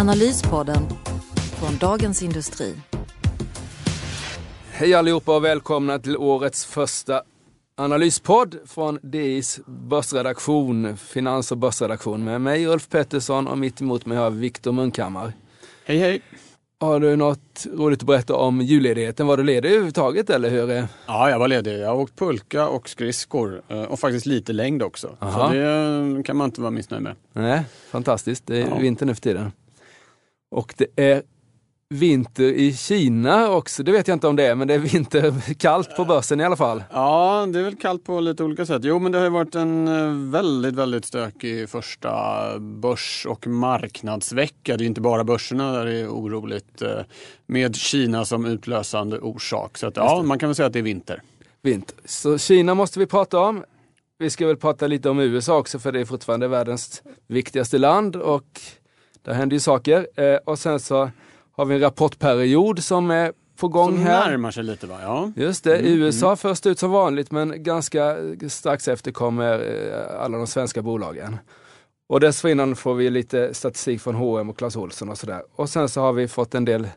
Analyspodden från Dagens Industri. Hej allihopa och välkomna till årets första analyspodd från DIs börsredaktion, finans och börsredaktion med mig Ulf Pettersson och mitt emot mig har Viktor Munkhammar. Hej hej! Har du något roligt att berätta om julledigheten? Var du ledig överhuvudtaget eller hur? Ja, jag var ledig. Jag har åkt pulka och skridskor eh, och faktiskt lite längd också. Aha. Så det eh, kan man inte vara missnöjd med. Nej, fantastiskt. Det är Ja. vinter nu för tiden. Och det är vinter i Kina också. Det vet jag inte om det är, men det är vinter kallt på börsen i alla fall. Ja, det är väl kallt på lite olika sätt. Jo, men det har ju varit en eh, väldigt, väldigt stökig första börs och marknadsvecka. Det är inte bara börserna där det är oroligt eh, med Kina som utlösande orsak. Så att, ja, man kan väl säga att det är vinter. Vinter. Så Kina måste vi prata om. Vi ska väl prata lite om USA också, för det är fortfarande världens viktigaste land och där händer ju saker. Eh, och sen så har vi en rapportperiod som är på gång Som här. närmar sig lite va? Ja. Just det, USA först ut som vanligt men ganska strax efter kommer eh, alla de svenska bolagen. Och dessförinnan får vi lite statistik från H&M och Clas Ohlson och sådär. Och sen så har vi fått en del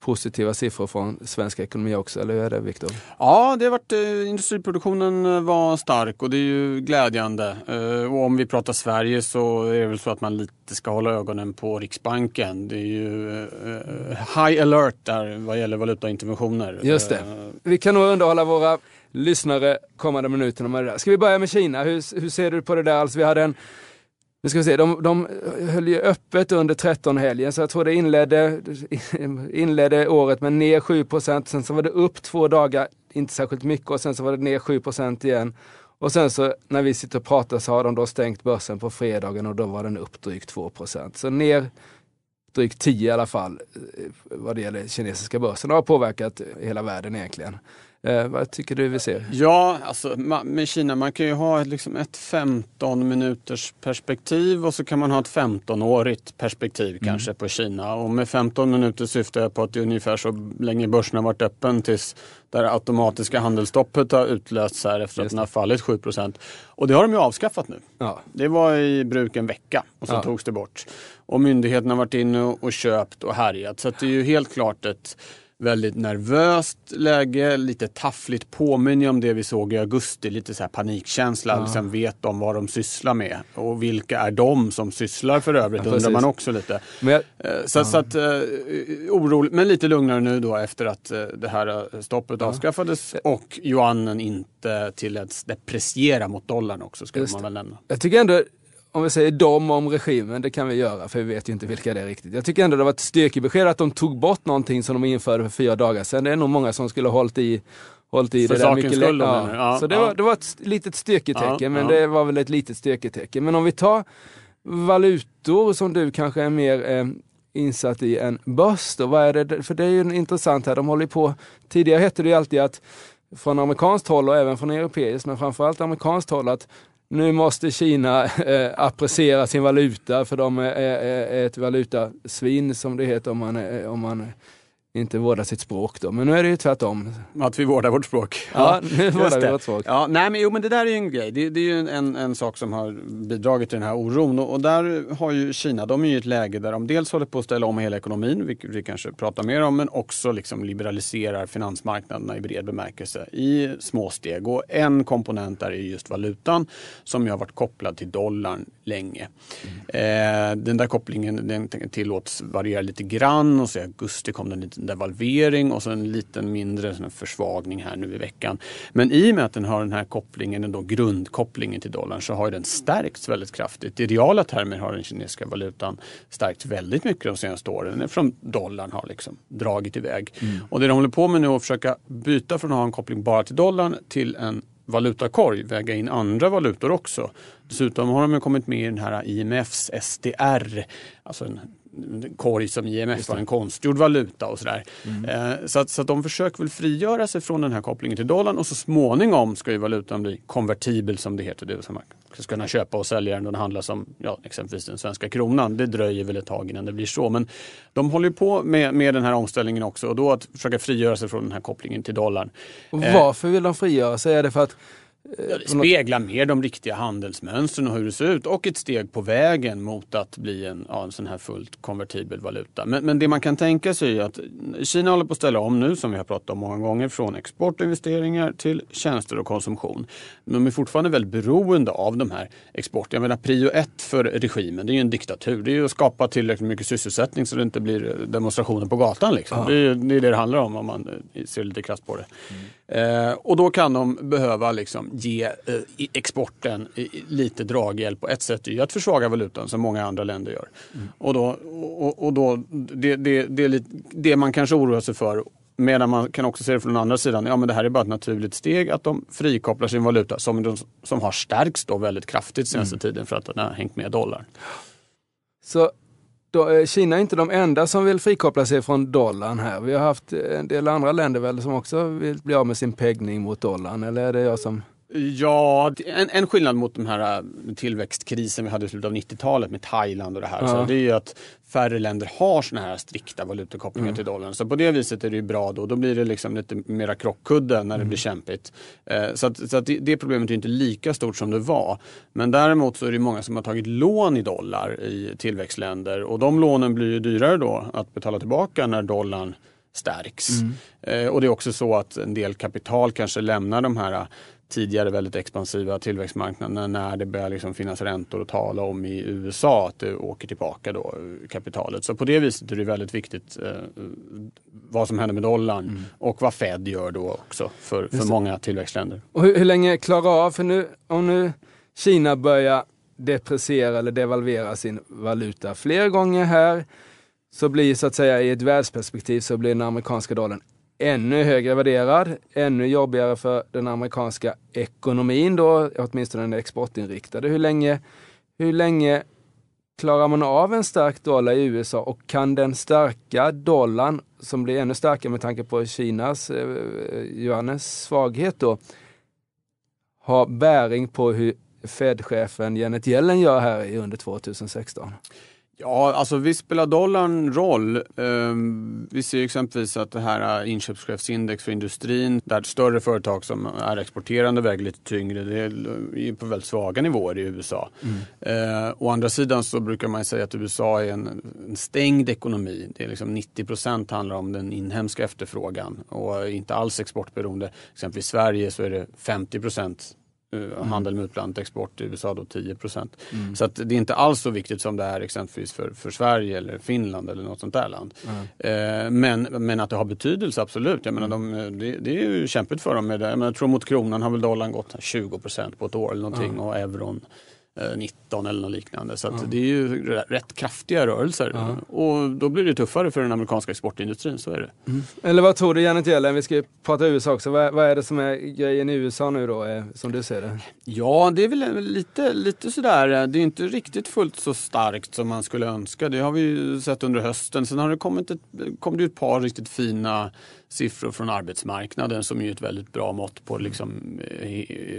positiva siffror från svensk ekonomi också, eller hur är det Viktor? Ja, det har varit, eh, industriproduktionen eh, var stark och det är ju glädjande. Eh, och om vi pratar Sverige så är det väl så att man lite ska hålla ögonen på Riksbanken. Det är ju eh, high alert där vad gäller valutainterventioner. Just det. Vi kan nog underhålla våra lyssnare kommande minuterna med det där. Ska vi börja med Kina? Hur, hur ser du på det där? Alltså vi hade en nu ska vi se, de, de höll ju öppet under 13-helgen så jag tror det inledde, inledde året med ner 7% sen så var det upp två dagar, inte särskilt mycket och sen så var det ner 7% igen. Och sen så när vi sitter och pratar så har de då stängt börsen på fredagen och då var den upp drygt 2% Så ner drygt 10 i alla fall eh, vad det gäller kinesiska börsen. Det har påverkat hela världen egentligen. Eh, vad tycker du vi ser? Ja, alltså med Kina, man kan ju ha ett, liksom ett 15 minuters perspektiv och så kan man ha ett 15-årigt perspektiv kanske på Kina. Och med 15 minuter syftar jag på att det är ungefär så länge börsen har varit öppen tills det automatiska handelsstoppet har utlösts här efter att den har fallit 7 Och det har de ju avskaffat nu. Ja, Det var i bruk en vecka och så Ja. togs det bort. Och myndigheterna har varit inne och, och köpt och härjat. Så det är ju helt klart ett väldigt nervöst läge, lite taffligt påminner om det vi såg i augusti. Lite så här panikkänsla, Ja. liksom vet de vad de sysslar med. Och vilka är de som sysslar för övrigt, Ja, undrar man också lite. men jag, Eh, Så, så att, eh, oroligt, men lite lugnare nu då efter att eh, det här stoppet avskaffades och yuanen inte tilläts depreciera mot dollarn också, ska Just man väl nämna. jag tycker ändå, om vi säger dom om regimen, det kan vi göra för vi vet ju inte vilka det är riktigt. Jag tycker ändå det var ett styrkebesked att de tog bort någonting som de införde för fyra dagar sedan. Det är nog många som skulle ha hållit i hållit i För det där mycket längre. du? Ja, så det, ja. var, det var ett litet styrketecken, Ja, men ja. det var väl ett litet styrketecken. Men om vi tar valutor som du kanske är mer eh, insatt i än börs då, vad är det? För det är ju intressant här, de håller på, tidigare hette det ju alltid att från amerikanskt håll och även från europeiskt, men framförallt amerikanskt håll att nu måste Kina eh, appreciera sin valuta för de är, är, är ett valutasvin som det heter om man, är- om man inte vårdar sitt språk då. Men nu är det ju tvärtom. Att vi vårdar vårt språk. Ja, nu vårdar vi det. vårt språk. Ja, nej, men, jo, men det där är ju en grej. Det, det är ju en, en, sak som har bidragit till den här oron. Och, och där har ju Kina, de är ju ett läge där de dels håller på att ställa om hela ekonomin, vilket vi kanske pratar mer om, men också liksom liberaliserar finansmarknaderna i bred bemärkelse i små steg. Och en komponent där är just valutan som ju har varit kopplad till dollarn länge. Eh, den där kopplingen den tillåts variera lite grann och så i augusti kom det en liten devalvering och så en liten mindre här försvagning här nu i veckan. Men i och med att den har den här kopplingen, den då grundkopplingen till dollarn, så har den stärkts väldigt kraftigt. I reala termer har den kinesiska valutan stärkts väldigt mycket de senaste åren eftersom dollarn har liksom dragit iväg. Och det de håller på med nu är att försöka byta från att ha en koppling bara till dollarn till en valutakorg, väga in andra valutor också. Dessutom har de kommit med i den här IMFs SDR, alltså en korg som IMF var en konstgjord valuta och sådär. Mm. Eh, så, att, så att de försöker väl frigöra sig från den här kopplingen till dollarn och så småningom ska ju valutan bli konvertibel som det heter. Det vill säga man ska kunna köpa och sälja den och den handlas som ja, exempelvis den svenska kronan. Det dröjer väl ett tag innan det blir så. Men de håller på med, med den här omställningen också och då att försöka frigöra sig från den här kopplingen till dollarn. Och varför vill de frigöra sig? Är det för att Ja, det speglar mer de riktiga handelsmönstren och hur det ser ut och ett steg på vägen mot att bli en, ja, en sån här fullt konvertibel valuta. Men, men, det man kan tänka sig är att Kina håller på att ställa om nu, som vi har pratat om många gånger, från exportinvesteringar till tjänster och konsumtion. Men de är fortfarande väldigt beroende av de här exporten. Jag menar prio ett för regimen, det är ju en diktatur. Det är ju att skapa tillräckligt mycket sysselsättning så det inte blir demonstrationer på gatan. Liksom. Det, är, det är det det handlar om om man ser lite krasst på det. Mm. Eh, och då kan de behöva liksom ge eh, exporten lite draghjälp. Och ett sätt är att försvaga valutan som många andra länder gör. Mm. Och då, och, och då det, det, det, är lite, det man kanske oroar sig för Medan man kan också se det från den andra sidan, ja men det här är bara ett naturligt steg att de frikopplar sin valuta som, de, som har stärkts då väldigt kraftigt senaste mm. tiden för att den har hängt med dollarn. Så Eh, Kina är inte de enda som vill frikoppla sig från dollarn här. Vi har haft eh, en del andra länder väl som också vill bli av med sin peggning mot dollarn. Eller är det jag som Ja, en, en skillnad mot den här äh, tillväxtkrisen vi hade i slutet av 90-talet med Thailand och det här. Ja. Så det är ju att färre länder har såna här strikta valutakopplingar mm. till dollarn. Så på det viset är det ju bra då. Då blir det liksom lite mera krockkudde när mm. det blir kämpigt. Eh, så att, så att det, det, problemet är inte lika stort som det var. Men däremot så är det många som har tagit lån i dollar i tillväxtländer och de lånen blir ju dyrare då att betala tillbaka när dollarn stärks. Mm. Eh, och det är också så att en del kapital kanske lämnar de här tidigare väldigt expansiva tillväxtmarknaderna när det börjar liksom finnas räntor att tala om i USA att det åker tillbaka då kapitalet. Så på det viset är det väldigt viktigt eh, vad som händer med dollarn mm. och vad Fed gör då också för, för många tillväxtländer. Och hur, hur länge klarar av, för nu om nu Kina börjar depreciera eller devalvera sin valuta fler gånger här så blir så att säga i ett världsperspektiv så blir den amerikanska dollarn ännu högre värderad, ännu jobbigare för den amerikanska ekonomin då, åtminstone den exportinriktade. Hur länge, hur länge klarar man av en stark dollar i USA och kan den starka dollarn, som blir ännu starkare med tanke på Kinas eh, eh yuanens svaghet då, ha bäring på hur Fed-chefen Janet Yellen gör här under 2016? Ja, alltså visst spelar dollarn roll. Um, vi ser exempelvis att det här inköpschefsindex för industrin, där större företag som är exporterande väger lite tyngre, det är på väldigt svaga nivåer i USA. Mm. Uh, å andra sidan så brukar man säga att USA är en, en stängd ekonomi. Det är liksom 90 procent handlar om den inhemska efterfrågan och inte alls exportberoende. Exempelvis i Sverige så är det 50 procent Mm. handel med utlandet, export i USA då 10 mm. Så att det är inte alls så viktigt som det är exempelvis för, för Sverige eller Finland eller något sånt där land. Mm. Eh, men, men att det har betydelse, absolut. Jag menar, de, det, det, är ju kämpigt för dem. Med det. Jag, tror mot kronan har väl dollarn gått 20% på ett år eller någonting och euron 19 eh, eller något liknande. Så ja. det är ju rätt kraftiga rörelser. Ja. Och då blir det tuffare för den amerikanska exportindustrin, så är det. Mm. Eller vad tror du Janet Yellen, vi ska prata USA också, vad, vad, är det som är grejen i USA nu då, eh, som du ser det? Ja, det är väl lite, lite sådär, eh, det är inte riktigt fullt så starkt som man skulle önska. Det har vi ju sett under hösten. Sen har det kommit ett, kommit ett par riktigt fina siffror från arbetsmarknaden som är ett väldigt bra mått på liksom,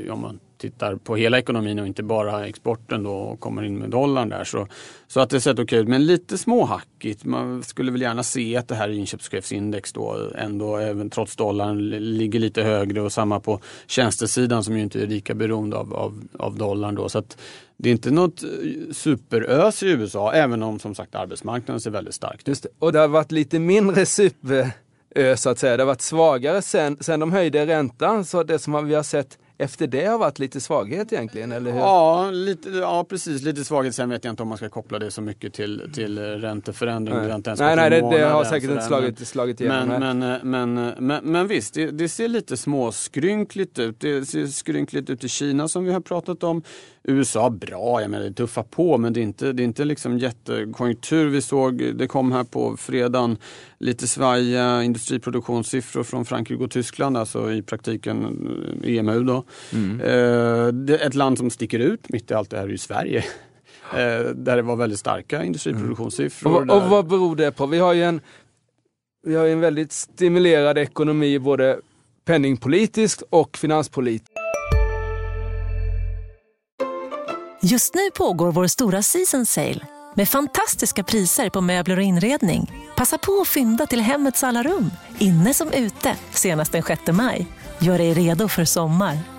om man tittar på hela ekonomin och inte bara exporten då och kommer in med dollarn där. Så, så att det sett okej okay ut, men lite småhackigt. Man skulle väl gärna se att det här inköpschefsindex då ändå, även trots dollarn, ligger lite högre och samma på tjänstesidan som ju inte är lika beroende av, av, av dollarn då. Så att det är inte något eh, superös i USA, även om som sagt arbetsmarknaden ser väldigt starkt ut. Och det har varit lite mindre super så att säga. Det har varit svagare sen, sen de höjde räntan, så det som vi har sett efter det har varit lite svaghet egentligen, eller hur? Ja, lite, ja precis. Lite svaghet. Sen vet jag inte om man ska koppla det så mycket till, till ränteförändring. Nej, nej, nej det, det, har säkert inte slagit, slagit igenom. Men, men, men, men, men, visst, det, det, ser lite småskrynkligt ut. Det ser skrynkligt ut i Kina som vi har pratat om. USA bra, jag menar det tuffar på men det är inte, det är inte liksom jättekonjunktur. Vi såg, det kom här på fredagen lite svajiga industriproduktionssiffror från Frankrike och Tyskland, alltså i praktiken EMU då. Mm. Eh, ett land som sticker ut mitt i allt det här är ju Sverige. Eh, där det var väldigt starka industriproduktionssiffror. Och, och vad beror det på? Vi har ju en, vi har en väldigt stimulerad ekonomi både penningpolitiskt och finanspolitiskt. Just nu pågår vår stora season sale med fantastiska priser på möbler och inredning. Passa på att fynda till hemmets alla rum, inne som ute, senast den 6 maj. Gör dig redo för sommar.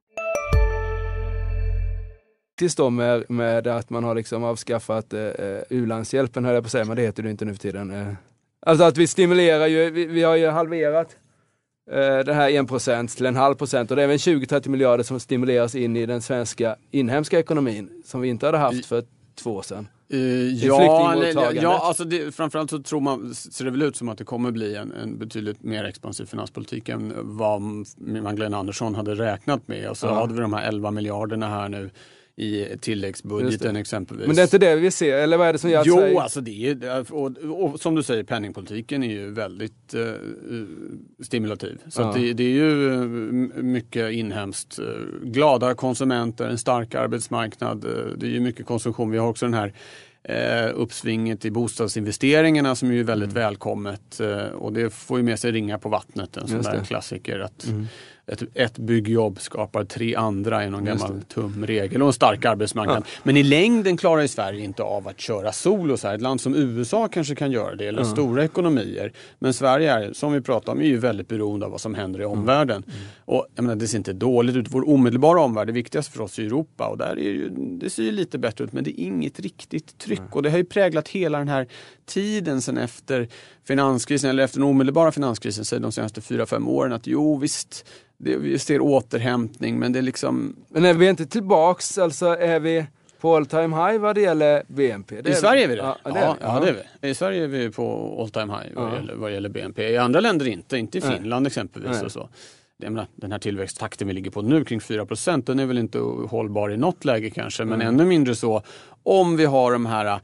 Tills då med, med att man har liksom avskaffat eh, eh u-landshjälpen, höll jag på att säga, men det heter det inte nu för tiden. Eh. Alltså att vi stimulerar ju, vi, vi har ju halverat eh, det här 1% till en halv procent och det är även 20-30 miljarder som stimuleras in i den svenska inhemska ekonomin som vi inte hade haft för två år sedan. Uh, ja, ja alltså det, framförallt så tror man, ser det väl ut som att det kommer bli en, en betydligt mer expansiv finanspolitik än vad Magdalena Andersson hade räknat med. Och så ja. hade vi de här 11 miljarderna här nu i tilläggsbudgeten exempelvis. Men det är inte det vi ser, eller vad är det som gör att Jo, Sverige... alltså det är och, och, som du säger, penningpolitiken är ju väldigt eh, stimulativ. Så ja. det, det, är ju eh, mycket inhemskt. Eh, glada konsumenter, en stark arbetsmarknad. Eh, det är ju mycket konsumtion. Vi har också den här eh, uppsvinget i bostadsinvesteringarna som är ju väldigt mm. välkommet. Eh, och det får ju med sig ringa på vattnet, en sån där klassiker. Att, mm ett, ett byggjobb skapar tre andra är någon gammal tumregel och en stark arbetsmarknad. Ja. Men i längden klarar ju Sverige inte av att köra solo så här. Ett land som USA kanske kan göra det, eller ja. stora ekonomier. Men Sverige är, som vi pratade om, är ju väldigt beroende av vad som händer i omvärlden. Mm. Och jag menar, det ser inte dåligt ut. Vår omedelbara omvärld, det viktigaste för oss är Europa och där är ju, det ser ju lite bättre ut men det är inget riktigt tryck. Mm. Och det har ju präglat hela den här tiden sen efter finanskrisen, eller efter den omedelbara finanskrisen, säg de senaste fyra fem åren att jo visst, det, vi ser återhämtning men det är liksom... Men är vi inte tillbaks, alltså är vi på all time high vad det gäller BNP? Det I Sverige är vi det. Ja, det ja, ja, det är vi. I Sverige är vi på all time high vad, ja. gäller, vad gäller BNP. I andra länder inte, inte i Finland Nej. exempelvis. Nej. Och så. Menar, den här tillväxttakten vi ligger på nu kring 4% den är väl inte hållbar i något läge kanske, men mm. ännu mindre så om vi har de här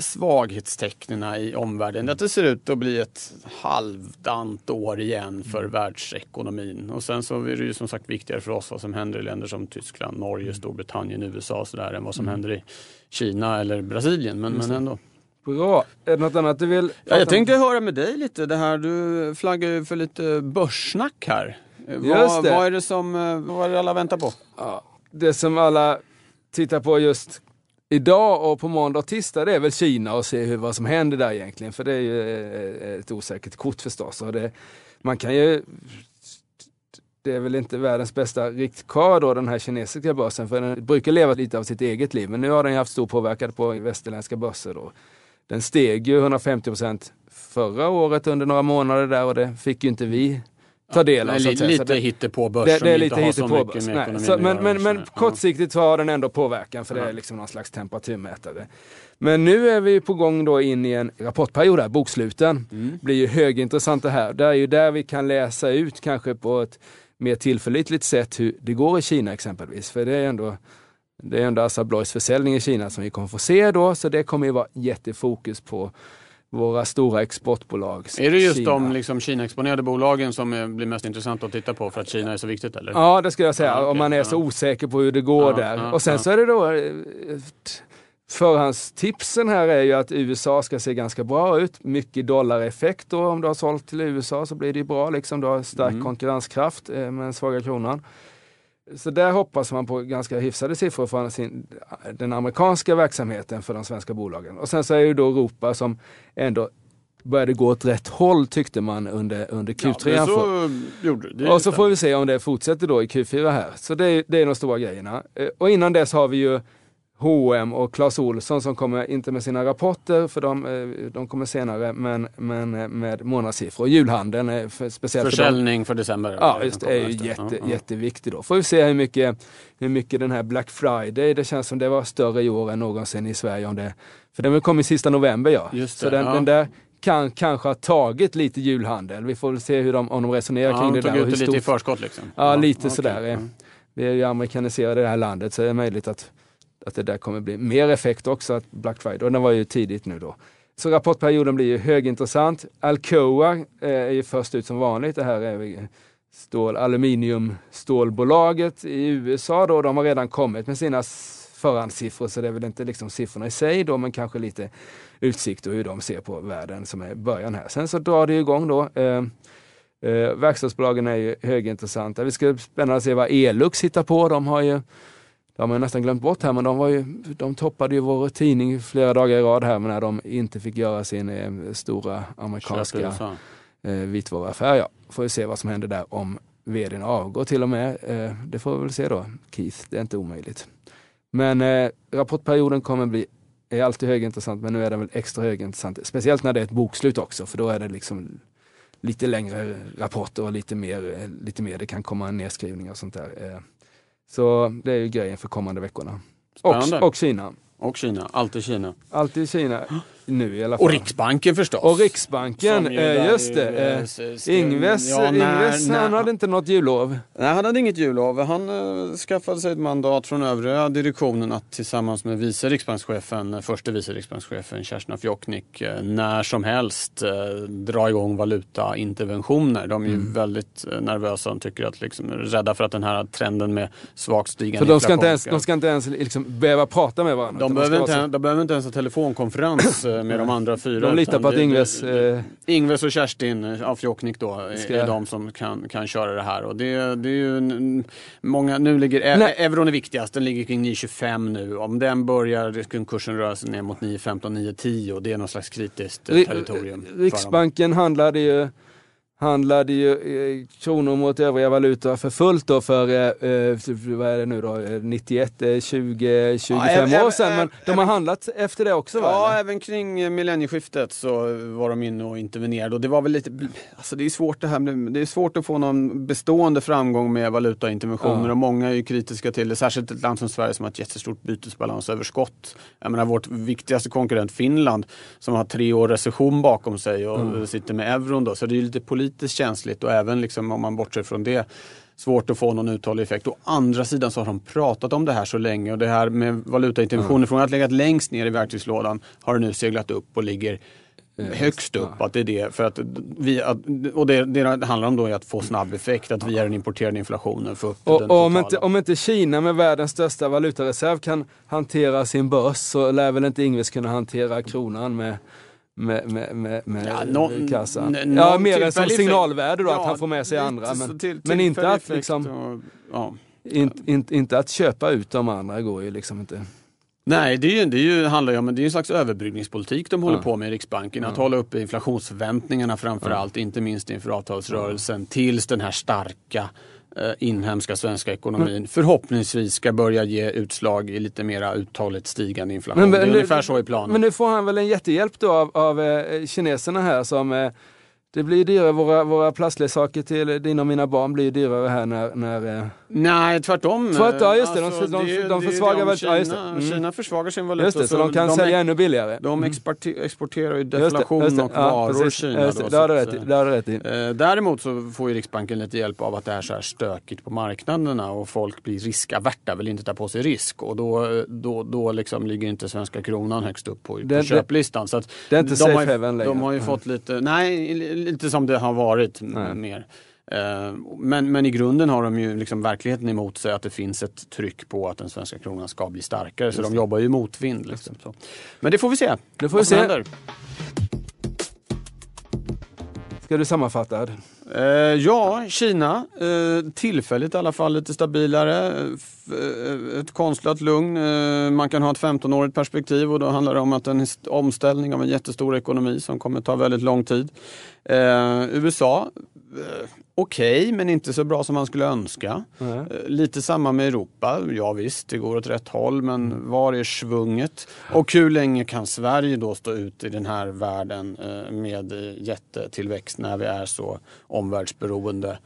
svaghetstecknen i omvärlden. Att det ser ut att bli ett halvdant år igen för mm. världsekonomin. Och sen så är det ju som sagt viktigare för oss vad som händer i länder som Tyskland, Norge, mm. Storbritannien, USA och sådär än vad som mm. händer i Kina eller Brasilien. Men, men ändå. Bra. Är det något annat du vill? Ja, jag tänkte höra med dig lite. Det här, du flaggar ju för lite börssnack här. Vad, vad är det som vad är det alla väntar på? Ja, det som alla tittar på just idag och på måndag och tisdag det är väl Kina och se hur, vad som händer där egentligen. För det är ju eh, ett osäkert kort förstås. Och det, man kan ju det är väl inte världens bästa riktkar då den här kinesiska börsen för den brukar leva lite av sitt eget liv men nu har den haft stor påverkan på västerländska börser. Då. Den steg ju 150 procent förra året under några månader där och det fick ju inte vi ta del av. Ja, lite lite hittepåbörs det, det är lite hittepåbörs. Men, men, men kortsiktigt så har den ändå påverkan för det är liksom någon slags temperaturmätare. Men nu är vi på gång då in i en rapportperiod här, boksluten. Mm. blir ju högintressant det här. Det är ju där vi kan läsa ut kanske på ett mer tillförlitligt sätt hur det går i Kina exempelvis. För det är ändå det är ändå Assa försäljning i Kina som vi kommer få se då, så det kommer ju vara jättefokus på våra stora exportbolag. Är det just Kina. de liksom Kina-exponerade bolagen som blir mest intressanta att titta på för att Kina är så viktigt? Eller? Ja, det skulle jag säga. Ja, okay. Om man är så osäker på hur det går ja, där. Ja, och sen så är det då eh, Förhandstipsen här är ju att USA ska se ganska bra ut. Mycket dollareffekt då om du har sålt till USA så blir det bra. Liksom. Du har stark mm. konkurrenskraft eh, med den svaga kronan. Så där hoppas man på ganska hyfsade siffror från sin, den amerikanska verksamheten för de svenska bolagen. Och sen så är det då Europa som ändå började gå åt rätt håll tyckte man under, under Q3. Ja, så. Och så får vi se om det fortsätter då i Q4 här. Så det, det är de stora grejerna. Eh, och innan dess har vi ju H&M och Clas Olsson som kommer, inte med sina rapporter, för de, eh, de kommer senare, men, men eh, med månadssiffror. Julhandeln är för, speciellt Försäljning för, för december? Ja, just det är ju jätte, ja, jätteviktig då. Får vi se hur mycket, hur mycket den här Black Friday, det känns som det var större i år än någonsin i Sverige. Om det, för den kommer sista november ja. Det, Så den, ja. den där kan kanske ha tagit lite julhandel. Vi får väl se hur de, om de resonerar Ja, kring de det tog där. och ut hur det lite i stort- förskott liksom? Ja, lite okej. sådär. eh. Vi är ju amerikaniserade i det här landet så är det möjligt att, att det där kommer bli mer effekt också, att Black Friday. Och den var ju tidigt nu då. Så rapportperioden blir ju högintressant. Alcoa eh, är ju först ut som vanligt. Det här är stål, aluminiumstålbolaget i USA då. De har redan kommit med sina förhandssiffror så det är väl inte liksom siffrorna i sig då men kanske lite utsikt och hur de ser på världen som är början här. Sen så drar det igång då. Eh, Eh, verkstadsbolagen är ju högintressanta. Vi ska spännande att se vad Elux hittar på. De har ju de har man nästan glömt bort här, men de, var ju, de toppade ju vår tidning flera dagar i rad här när de inte fick göra sin eh, stora amerikanska eh, vitvaruaffär. Ja, får vi se vad som händer där om vdn avgår till och med. Eh, det får vi väl se då. Keith, det är inte omöjligt. Men eh, rapportperioden kommer bli är alltid högintressant men nu är den väl extra högintressant. Speciellt när det är ett bokslut också för då är det liksom lite längre rapporter och lite mer, eh, lite mer det kan komma nedskrivningar och sånt där. Så det är ju grejen för kommande veckorna. Och, och Kina. Och Kina, alltid Kina. Alltid Kina nu i alla fall. Och Riksbanken förstås. Och Riksbanken, eh, just ju, det. eh, Eh, Ingves, ja, när- Ingves när- han hade inte något jullov. Nej, han hade inget jullov. Han eh, skaffade sig ett mandat från övriga direktionen att tillsammans med vice riksbankschefen, eh, förste vice riksbankschefen Kerstin Fjoknik eh, när som helst dra igång valutainterventioner. De är ju Mm. väldigt nervösa och tycker att liksom, rädda för att den här trenden med svagt stigande För de ska inte inflation ens, de ska inte ens liksom behöva prata med varandra. de behöver, inte, så- de behöver inte ens ha telefonkonferens eh, med de andra fyra. de litar på att Ingves... Eh, Ingves och Kerstin eh, af Fjoknik då är- Ska- är de som kan, kan köra det här. Och det, det är ju många, nu ligger e- Nej. euron är viktigast, den ligger kring 9,25 nu. Om den börjar kursen röra sig ner mot 9,15, 9,10 och det är någon slags kritiskt eh, Ri- territorium. Riksbanken handlade ju, handlade ju eh, kronor mot övriga valutor för fullt då för, eh, eh, vad är det nu då, eh, 91, eh, 20, 25 även- år sedan. Men de har handlat efter det också va? Ja, eller? även kring eh, millennieskiftet så var de inne och intervenerade och det var väl lite, alltså det är svårt det här det är svårt att få någon bestående framgång med valutainterventioner Ja. och många är ju kritiska till det, särskilt ett land som Sverige som har ett jättestort bytesbalansöverskott. Jag menar vårt viktigaste konkurrent Finland som har tre år recession bakom sig och Mm. sitter med euron då, så det är ju lite politiskt känsligt och även liksom om man bortser från det svårt att få någon uthållig effekt. Å andra sidan så har de pratat om det här så länge och det här med valutainterventioner från att ha legat längst ner i verktygslådan har det nu seglat upp och ligger högst upp. Att det är det, för att vi, att, och det, det handlar om då är att få snabb effekt, att via den importerade inflationen få upp Och, den och om, totala. inte, om inte Kina med världens största valutareserv kan hantera sin börs så lär väl inte Ingves kunna hantera kronan med med, med, med, med Ja, nå- kassa. n- Ja, någon mer än som signalvärde då, effekt. att han får med sig andra. Men, till- men inte att, liksom, och, ja. in, in, inte att köpa ut de andra går ju liksom inte. Nej, det, är ju, det är ju, handlar ju om det är en slags överbryggningspolitik de håller Ja. på med i Riksbanken. Att hålla uppe inflationsförväntningarna framför allt, inte minst inför avtalsrörelsen, tills den här starka inhemska svenska ekonomin förhoppningsvis ska börja ge utslag i lite mera uthålligt stigande inflation. det är ungefär så i planen. Men nu får han väl en jättehjälp då av, av eh, kineserna här som eh, det blir dyrare, våra, våra plastleksaker till dina och mina barn blir dyrare här när, när eh, Nej, tvärtom. Tvärtom, ja, just det. De- Alltså, de- de ju försvagar väl- ja, just det. Kina, Mm. Kina försvagar sin valuta. just det, så de kan de, sälja ännu billigare. De Mm. exporter, exporterar ju Just det, deflation just det. och Ja, varor precis. Kina. Just det, då, har du rätt rätt i. Eh, däremot så får ju Riksbanken lite hjälp av att det är så här stökigt på marknaderna och folk blir riskaverta, vill inte ta på sig risk och då, då, då liksom ligger inte svenska kronan högst upp på, Det- köplistan. Så att det är inte de safe har haven längre. De har ju Nej. fått lite, nej, lite som det har varit m- Nej. mer. Eh, Men, men i grunden har de ju liksom verkligheten emot sig att det finns ett tryck på att den svenska kronan ska bli starkare. Så de jobbar ju motvind. Liksom. Men det får vi se. Det får vi se. händer. Ska du sammanfatta? Eh, ja, Kina. Eh, tillfälligt i alla fall lite stabilare. F- eh, ett konstlat lugn. Eh, man kan ha ett 15-årigt perspektiv och då handlar det om att en omställning av en jättestor ekonomi som kommer ta väldigt lång tid. Eh, USA, eh, okej men inte så bra som man skulle önska. Eh, Lite samma med Europa. Ja visst, det går åt rätt håll men var är svunget? Och hur länge kan Sverige då stå ut i den här världen eh, med jättetillväxt när vi är så omvärldsberoende?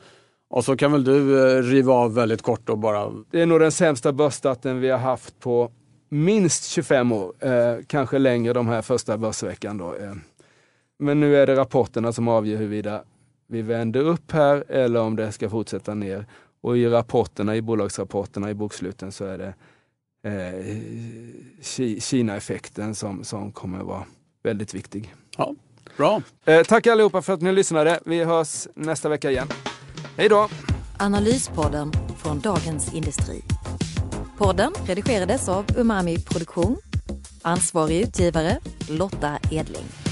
Och så kan väl du riva av väldigt kort och bara Det är nog den sämsta börsstarten vi har haft på minst 25 år. Eh, kanske längre de här första börsveckan då. Eh. men nu är det rapporterna som avgör huruvida vi vänder upp här eller om det ska fortsätta ner. Och i rapporterna, i bolagsrapporterna, i boksluten så är det eh, Kina-effekten som, som kommer vara väldigt viktig. Ja, bra. Eh, tack allihopa för att ni lyssnade. Vi hörs nästa vecka igen. Hej då! Analyspodden från Dagens Industri. Podden redigerades av Umami Produktion. Ansvarig utgivare Lotta Edling.